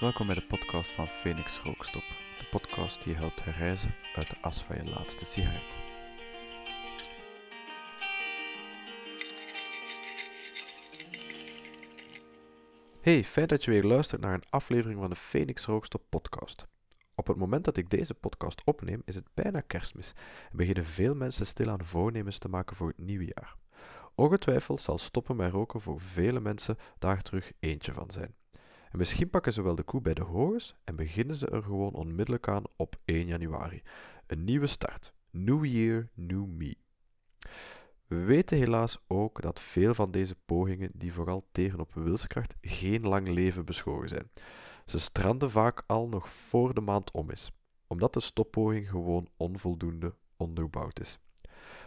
Welkom bij de podcast van Phoenix Rookstop, de podcast die je helpt herreizen uit de as van je laatste sigaret. Hey, fijn dat je weer luistert naar een aflevering van de Phoenix Rookstop podcast. Op het moment dat ik deze podcast opneem, is het bijna kerstmis en beginnen veel mensen stilaan voornemens te maken voor het nieuwe jaar. Ongetwijfeld zal stoppen met roken voor vele mensen daar terug eentje van zijn. En misschien pakken ze wel de koe bij de horens en beginnen ze er gewoon onmiddellijk aan op 1 januari. Een nieuwe start. New Year, New Me. We weten helaas ook dat veel van deze pogingen, die vooral tegen op wilskracht, geen lang leven beschoren zijn. Ze stranden vaak al nog voor de maand om is, omdat de stoppoging gewoon onvoldoende onderbouwd is.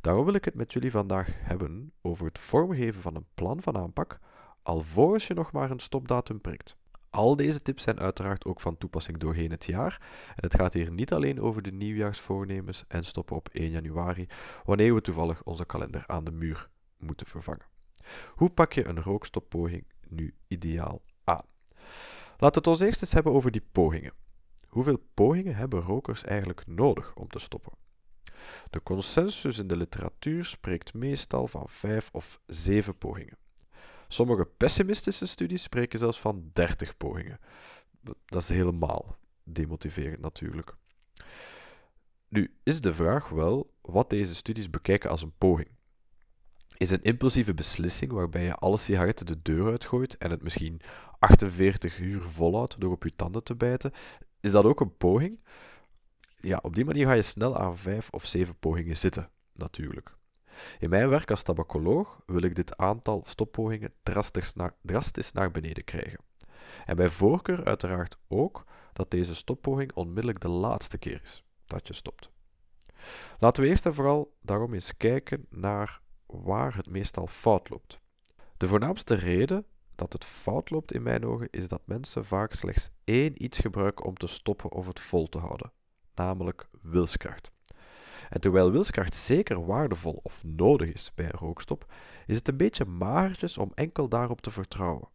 Daarom wil ik het met jullie vandaag hebben over het vormgeven van een plan van aanpak, alvorens je nog maar een stopdatum prikt. Al deze tips zijn uiteraard ook van toepassing doorheen het jaar. En het gaat hier niet alleen over de nieuwjaarsvoornemens en stoppen op 1 januari, wanneer we toevallig onze kalender aan de muur moeten vervangen. Hoe pak je een rookstoppoging nu ideaal aan? Laten we het ons eerst eens hebben over die pogingen. Hoeveel pogingen hebben rokers eigenlijk nodig om te stoppen? De consensus in de literatuur spreekt meestal van 5 of 7 pogingen. Sommige pessimistische studies spreken zelfs van 30 pogingen. Dat is helemaal demotiverend natuurlijk. Nu is de vraag wel wat deze studies bekijken als een poging. Is een impulsieve beslissing waarbij je alle sigaretten de deur uitgooit en het misschien 48 uur volhoudt door op je tanden te bijten, is dat ook een poging? Ja, op die manier ga je snel aan 5 of 7 pogingen zitten, natuurlijk. In mijn werk als tabacoloog wil ik dit aantal stoppogingen drastisch naar, drastisch naar beneden krijgen. En bij voorkeur uiteraard ook dat deze stoppoging onmiddellijk de laatste keer is dat je stopt. Laten we eerst en vooral daarom eens kijken naar waar het meestal fout loopt. De voornaamste reden dat het fout loopt in mijn ogen is dat mensen vaak slechts één iets gebruiken om te stoppen of het vol te houden, namelijk wilskracht. En terwijl wilskracht zeker waardevol of nodig is bij een rookstop, is het een beetje magertjes om enkel daarop te vertrouwen.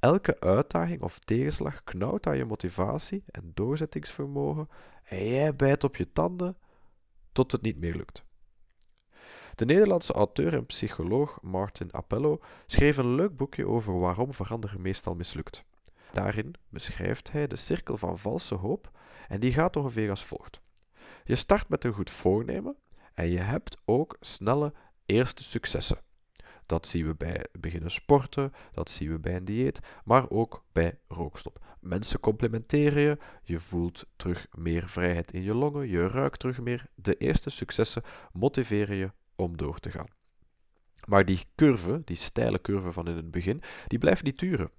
Elke uitdaging of tegenslag knauwt aan je motivatie en doorzettingsvermogen en jij bijt op je tanden tot het niet meer lukt. De Nederlandse auteur en psycholoog Martin Appello schreef een leuk boekje over waarom veranderen meestal mislukt. Daarin beschrijft hij de cirkel van valse hoop en die gaat ongeveer als volgt. Je start met een goed voornemen en je hebt ook snelle eerste successen. Dat zien we bij beginnen sporten, dat zien we bij een dieet, maar ook bij rookstop. Mensen complimenteren je, je voelt terug meer vrijheid in je longen, je ruikt terug meer. De eerste successen motiveren je om door te gaan. Maar die curve, die steile curve van in het begin, die blijft niet duren.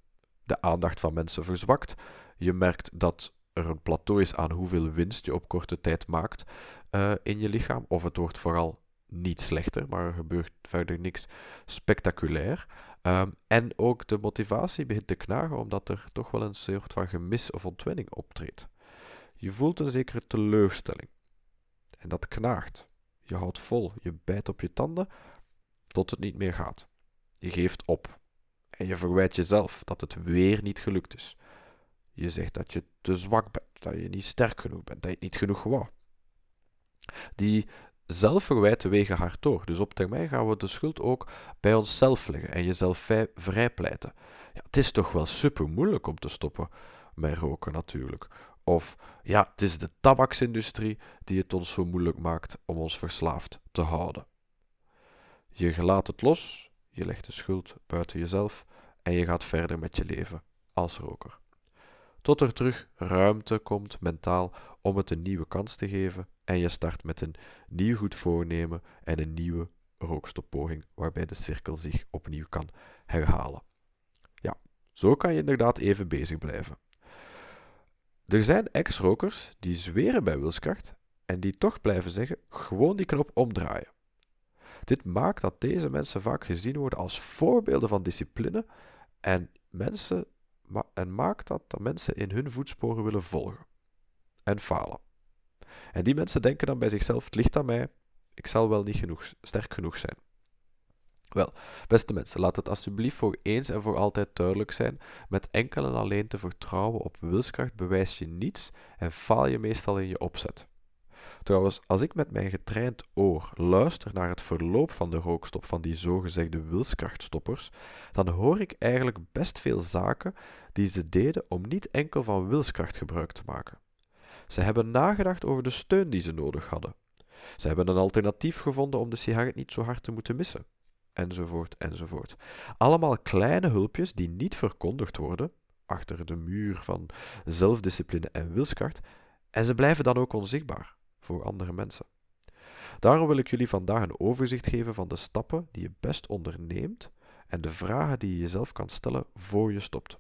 De aandacht van mensen verzwakt. Je merkt dat er een plateau is aan hoeveel winst je op korte tijd maakt uh, in je lichaam. Of het wordt vooral niet slechter, maar er gebeurt verder niks spectaculair. Um, en ook de motivatie begint te knagen, omdat er toch wel een soort van gemis of ontwenning optreedt. Je voelt een zekere teleurstelling. En dat knaagt. Je houdt vol, je bijt op je tanden tot het niet meer gaat. Je geeft op. En je verwijt jezelf dat het weer niet gelukt is. Je zegt dat je te zwak bent, dat je niet sterk genoeg bent, dat je niet genoeg wou. Die zelfverwijten wegen hard door. Dus op termijn gaan we de schuld ook bij onszelf leggen en jezelf vrijpleiten. Ja, het is toch wel super moeilijk om te stoppen met roken natuurlijk. Of ja, het is de tabaksindustrie die het ons zo moeilijk maakt om ons verslaafd te houden. Je laat het los, je legt de schuld buiten jezelf en je gaat verder met je leven als roker tot er terug ruimte komt mentaal om het een nieuwe kans te geven en je start met een nieuw goed voornemen en een nieuwe rookstoppoging waarbij de cirkel zich opnieuw kan herhalen. Ja, zo kan je inderdaad even bezig blijven. Er zijn ex-rokers die zweren bij wilskracht en die toch blijven zeggen: gewoon die knop omdraaien. Dit maakt dat deze mensen vaak gezien worden als voorbeelden van discipline en mensen en maakt dat dat mensen in hun voetsporen willen volgen en falen. En die mensen denken dan bij zichzelf: het ligt aan mij, ik zal wel niet genoeg, sterk genoeg zijn. Wel, beste mensen, laat het alsjeblieft voor eens en voor altijd duidelijk zijn: met enkel en alleen te vertrouwen op wilskracht bewijs je niets en faal je meestal in je opzet. Trouwens, als ik met mijn getraind oor luister naar het verloop van de rookstop van die zogezegde wilskrachtstoppers, dan hoor ik eigenlijk best veel zaken die ze deden om niet enkel van wilskracht gebruik te maken. Ze hebben nagedacht over de steun die ze nodig hadden. Ze hebben een alternatief gevonden om de sigaret niet zo hard te moeten missen. Enzovoort, enzovoort. Allemaal kleine hulpjes die niet verkondigd worden, achter de muur van zelfdiscipline en wilskracht, en ze blijven dan ook onzichtbaar voor andere mensen. Daarom wil ik jullie vandaag een overzicht geven van de stappen die je best onderneemt en de vragen die je jezelf kan stellen voor je stopt.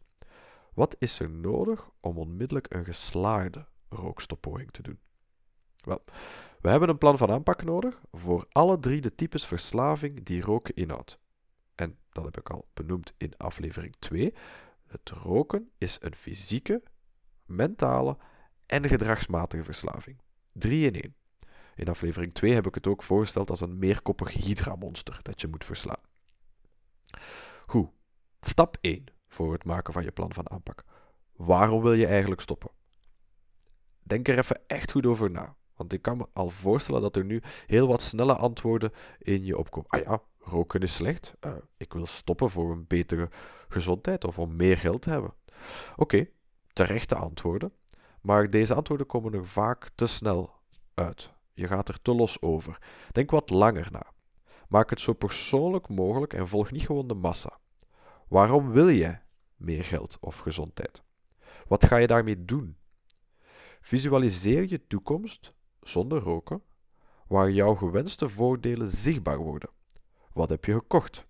Wat is er nodig om onmiddellijk een geslaagde rookstoppoging te doen? Wel, we hebben een plan van aanpak nodig voor alle drie de types verslaving die roken inhoudt. En dat heb ik al benoemd in aflevering 2. Het roken is een fysieke, mentale en gedragsmatige verslaving. 3 in 1. In aflevering 2 heb ik het ook voorgesteld als een meerkoppig hydramonster dat je moet verslaan. Goed, stap 1 voor het maken van je plan van aanpak. Waarom wil je eigenlijk stoppen? Denk er even echt goed over na. Want ik kan me al voorstellen dat er nu heel wat snelle antwoorden in je opkomen. Ah ja, roken is slecht. Uh, ik wil stoppen voor een betere gezondheid of om meer geld te hebben. Oké, terechte antwoorden. Maar deze antwoorden komen er vaak te snel uit. Je gaat er te los over. Denk wat langer na. Maak het zo persoonlijk mogelijk en volg niet gewoon de massa. Waarom wil je meer geld of gezondheid? Wat ga je daarmee doen? Visualiseer je toekomst zonder roken, waar jouw gewenste voordelen zichtbaar worden. Wat heb je gekocht?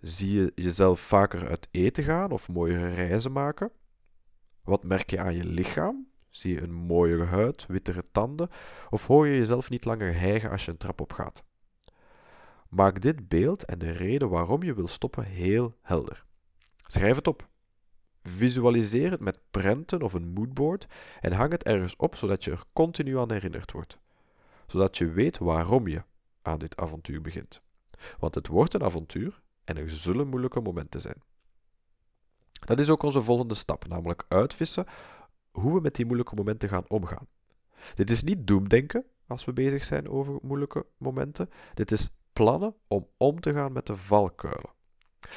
Zie je jezelf vaker uit eten gaan of mooiere reizen maken? Wat merk je aan je lichaam? Zie je een mooiere huid, wittere tanden of hoor je jezelf niet langer hijgen als je een trap opgaat? Maak dit beeld en de reden waarom je wil stoppen heel helder. Schrijf het op. Visualiseer het met prenten of een moodboard en hang het ergens op zodat je er continu aan herinnerd wordt. Zodat je weet waarom je aan dit avontuur begint. Want het wordt een avontuur en er zullen moeilijke momenten zijn. Dat is ook onze volgende stap, namelijk uitvissen hoe we met die moeilijke momenten gaan omgaan. Dit is niet doemdenken als we bezig zijn over moeilijke momenten. Dit is plannen om om te gaan met de valkuilen.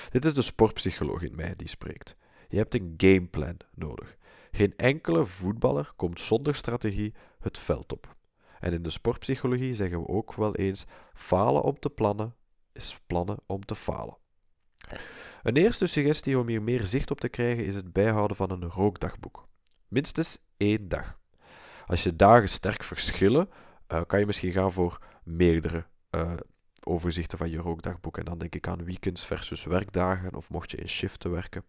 Dit is de sportpsycholoog in mij die spreekt. Je hebt een gameplan nodig. Geen enkele voetballer komt zonder strategie het veld op. En in de sportpsychologie zeggen we ook wel eens: falen om te plannen is plannen om te falen. Een eerste suggestie om hier meer zicht op te krijgen is het bijhouden van een rookdagboek. Minstens één dag. Als je dagen sterk verschillen, uh, kan je misschien gaan voor meerdere uh, overzichten van je rookdagboek. En dan denk ik aan weekends versus werkdagen of mocht je in shiften werken.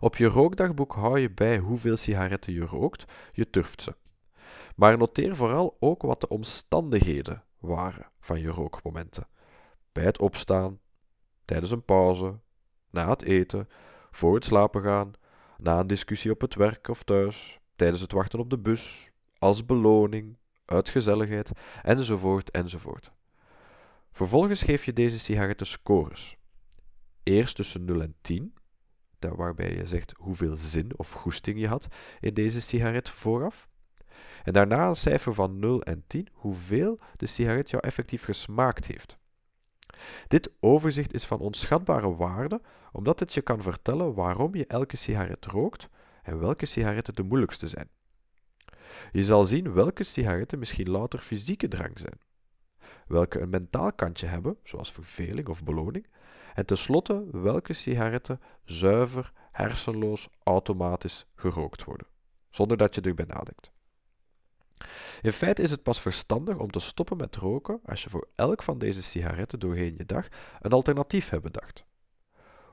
Op je rookdagboek hou je bij hoeveel sigaretten je rookt, je turft ze. Maar noteer vooral ook wat de omstandigheden waren van je rookmomenten. Bij het opstaan, tijdens een pauze, na het eten, voor het slapen gaan, na een discussie op het werk of thuis, tijdens het wachten op de bus, als beloning, uit gezelligheid, enzovoort, enzovoort. Vervolgens geef je deze sigaretten scores. Eerst tussen 0 en 10, waarbij je zegt hoeveel zin of goesting je had in deze sigaret vooraf. En daarna een cijfer van 0 en 10, hoeveel de sigaret jou effectief gesmaakt heeft. Dit overzicht is van onschatbare waarde, omdat het je kan vertellen waarom je elke sigaret rookt en welke sigaretten de moeilijkste zijn. Je zal zien welke sigaretten misschien louter fysieke drang zijn, welke een mentaal kantje hebben, zoals verveling of beloning, en tenslotte welke sigaretten zuiver, hersenloos, automatisch gerookt worden, zonder dat je erbij nadenkt. In feite is het pas verstandig om te stoppen met roken als je voor elk van deze sigaretten doorheen je dag een alternatief hebt bedacht.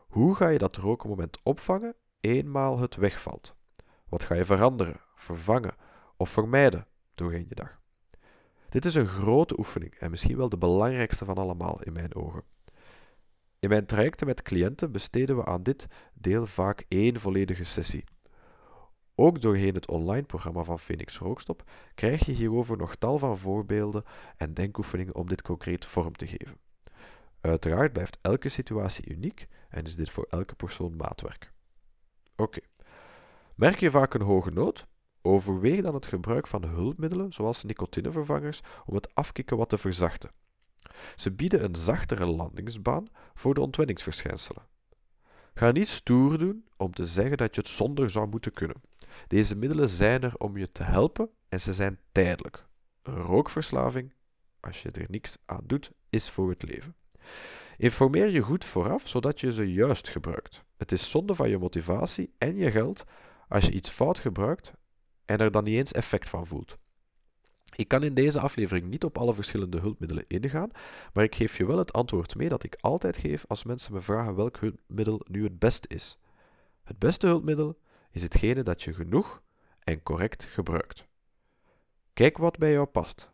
Hoe ga je dat rokenmoment opvangen eenmaal het wegvalt? Wat ga je veranderen, vervangen of vermijden doorheen je dag? Dit is een grote oefening en misschien wel de belangrijkste van allemaal in mijn ogen. In mijn trajecten met cliënten besteden we aan dit deel vaak één volledige sessie. Ook doorheen het online programma van Phoenix Rookstop krijg je hierover nog tal van voorbeelden en denkoefeningen om dit concreet vorm te geven. Uiteraard blijft elke situatie uniek en is dit voor elke persoon maatwerk. Oké. Merk je vaak een hoge nood? Overweeg dan het gebruik van hulpmiddelen zoals nicotinevervangers om het afkicken wat te verzachten. Ze bieden een zachtere landingsbaan voor de ontwenningsverschijnselen. Ga niet stoer doen om te zeggen dat je het zonder zou moeten kunnen. Deze middelen zijn er om je te helpen en ze zijn tijdelijk. Een rookverslaving, als je er niks aan doet, is voor het leven. Informeer je goed vooraf, zodat je ze juist gebruikt. Het is zonde van je motivatie en je geld als je iets fout gebruikt en er dan niet eens effect van voelt. Ik kan in deze aflevering niet op alle verschillende hulpmiddelen ingaan, maar ik geef je wel het antwoord mee dat ik altijd geef als mensen me vragen welk hulpmiddel nu het beste is. Het beste hulpmiddel is hetgene dat je genoeg en correct gebruikt. Kijk wat bij jou past.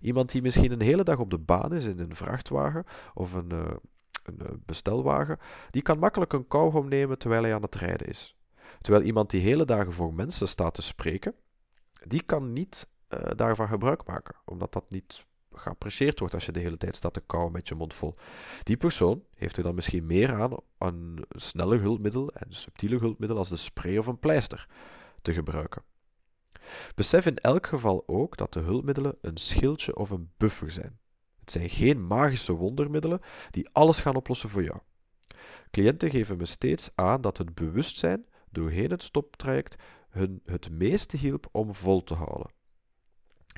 Iemand die misschien een hele dag op de baan is in een vrachtwagen of een, uh, een uh, bestelwagen, die kan makkelijk een kauwgom nemen terwijl hij aan het rijden is. Terwijl iemand die hele dagen voor mensen staat te spreken, die kan niet uh, daarvan gebruik maken, omdat dat niet geapprecieerd wordt als je de hele tijd staat te kauwen met je mond vol. Die persoon heeft er dan misschien meer aan een sneller hulpmiddel en subtiele hulpmiddel als de spray of een pleister te gebruiken. Besef in elk geval ook dat de hulpmiddelen een schildje of een buffer zijn. Het zijn geen magische wondermiddelen die alles gaan oplossen voor jou. Cliënten geven me steeds aan dat het bewustzijn doorheen het stoptraject hun het meeste hielp om vol te houden.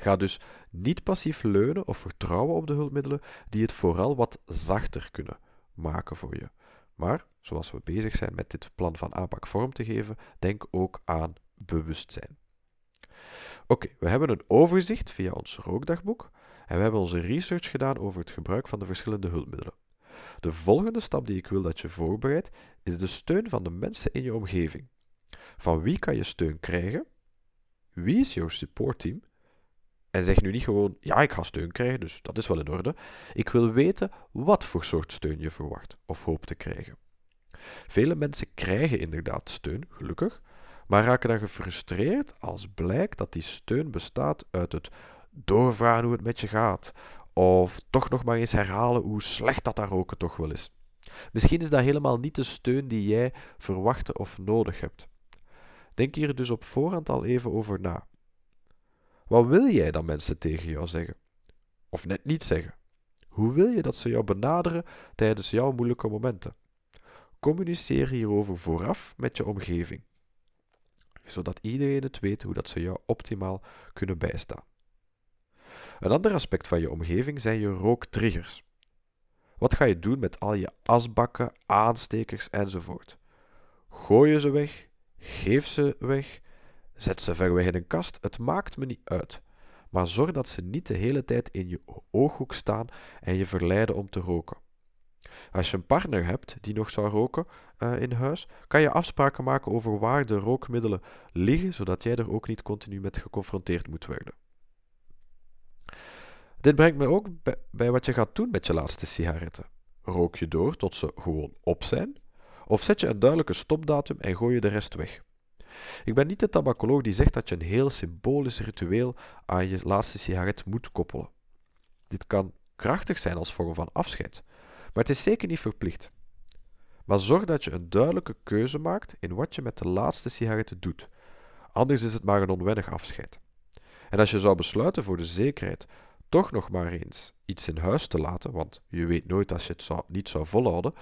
Ga dus niet passief leunen of vertrouwen op de hulpmiddelen die het vooral wat zachter kunnen maken voor je. Maar, zoals we bezig zijn met dit plan van aanpak vorm te geven, denk ook aan bewustzijn. Oké, we hebben een overzicht via ons rookdagboek en we hebben onze research gedaan over het gebruik van de verschillende hulpmiddelen. De volgende stap die ik wil dat je voorbereidt, is de steun van de mensen in je omgeving. Van wie kan je steun krijgen? Wie is jouw supportteam? En zeg nu niet gewoon, ja, ik ga steun krijgen, dus dat is wel in orde. Ik wil weten wat voor soort steun je verwacht of hoopt te krijgen. Vele mensen krijgen inderdaad steun, gelukkig, maar raken dan gefrustreerd als blijkt dat die steun bestaat uit het doorvragen hoe het met je gaat, of toch nog maar eens herhalen hoe slecht dat daar roken toch wel is. Misschien is dat helemaal niet de steun die jij verwachtte of nodig hebt. Denk hier dus op voorhand al even over na. Wat wil jij dat mensen tegen jou zeggen? Of net niet zeggen? Hoe wil je dat ze jou benaderen tijdens jouw moeilijke momenten? Communiceer hierover vooraf met je omgeving, zodat iedereen het weet hoe dat ze jou optimaal kunnen bijstaan. Een ander aspect van je omgeving zijn je rooktriggers. Wat ga je doen met al je asbakken, aanstekers enzovoort? Gooi je ze weg? Geef ze weg? Zet ze ver weg in een kast, het maakt me niet uit. Maar zorg dat ze niet de hele tijd in je ooghoek staan en je verleiden om te roken. Als je een partner hebt die nog zou roken uh, in huis, kan je afspraken maken over waar de rookmiddelen liggen, zodat jij er ook niet continu met geconfronteerd moet worden. Dit brengt me ook bij wat je gaat doen met je laatste sigaretten. Rook je door tot ze gewoon op zijn? Of zet je een duidelijke stopdatum en gooi je de rest weg? Ik ben niet de tabacoloog die zegt dat je een heel symbolisch ritueel aan je laatste sigaret moet koppelen. Dit kan krachtig zijn als vorm van afscheid, maar het is zeker niet verplicht. Maar zorg dat je een duidelijke keuze maakt in wat je met de laatste sigaretten doet. Anders is het maar een onwennig afscheid. En als je zou besluiten voor de zekerheid toch nog maar eens iets in huis te laten, want je weet nooit als je het zou, niet zou volhouden,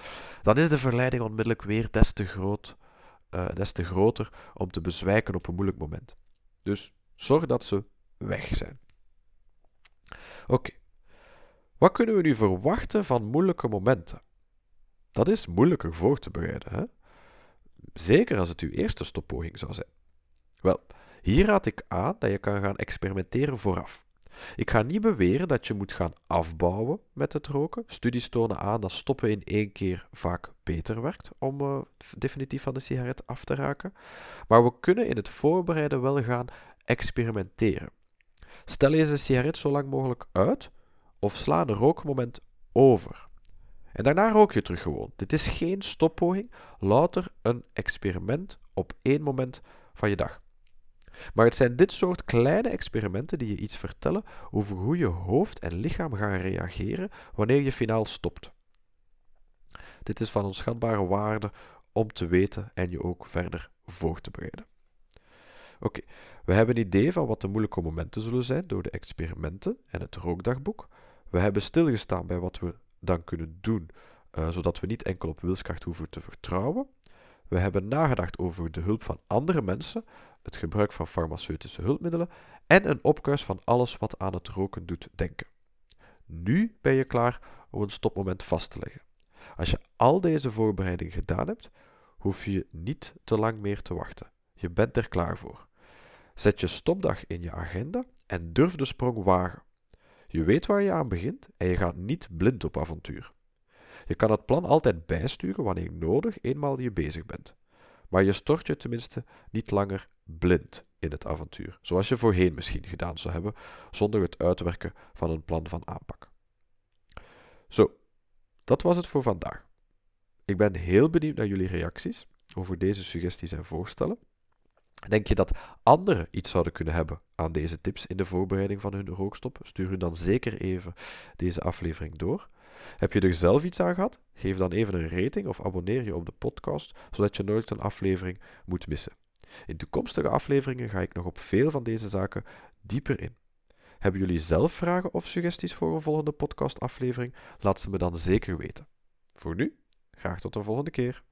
dan is de verleiding onmiddellijk weer des te groot uh, des te groter om te bezwijken op een moeilijk moment. Dus zorg dat ze weg zijn. Oké, wat kunnen we nu verwachten van moeilijke momenten? Dat is moeilijker voor te bereiden, hè? zeker als het uw eerste stoppoging zou zijn. Wel, hier raad ik aan dat je kan gaan experimenteren vooraf. Ik ga niet beweren dat je moet gaan afbouwen met het roken. Studies tonen aan dat stoppen in één keer vaak beter werkt om uh, definitief van de sigaret af te raken. Maar we kunnen in het voorbereiden wel gaan experimenteren. Stel eens een sigaret zo lang mogelijk uit of sla een rookmoment over. En daarna rook je terug gewoon. Dit is geen stoppoging, louter een experiment op één moment van je dag. Maar het zijn dit soort kleine experimenten die je iets vertellen over hoe je hoofd en lichaam gaan reageren wanneer je finaal stopt. Dit is van onschatbare waarde om te weten en je ook verder voor te bereiden. Oké, we hebben een idee van wat de moeilijke momenten zullen zijn door de experimenten en het rookdagboek. We hebben stilgestaan bij wat we dan kunnen doen, uh, zodat we niet enkel op wilskracht hoeven te vertrouwen. We hebben nagedacht over de hulp van andere mensen, het gebruik van farmaceutische hulpmiddelen en een opkuis van alles wat aan het roken doet denken. Nu ben je klaar om een stopmoment vast te leggen. Als je al deze voorbereidingen gedaan hebt, hoef je niet te lang meer te wachten. Je bent er klaar voor. Zet je stopdag in je agenda en durf de sprong wagen. Je weet waar je aan begint en je gaat niet blind op avontuur. Je kan het plan altijd bijsturen wanneer nodig, eenmaal je bezig bent. Maar je stort je tenminste niet langer blind in het avontuur, zoals je voorheen misschien gedaan zou hebben, zonder het uitwerken van een plan van aanpak. Zo, dat was het voor vandaag. Ik ben heel benieuwd naar jullie reacties over deze suggesties en voorstellen. Denk je dat anderen iets zouden kunnen hebben aan deze tips in de voorbereiding van hun rookstop? Stuur hun dan zeker even deze aflevering door. Heb je er zelf iets aan gehad? Geef dan even een rating of abonneer je op de podcast, zodat je nooit een aflevering moet missen. In toekomstige afleveringen ga ik nog op veel van deze zaken dieper in. Hebben jullie zelf vragen of suggesties voor een volgende podcastaflevering? Laat ze me dan zeker weten. Voor nu, graag tot de volgende keer.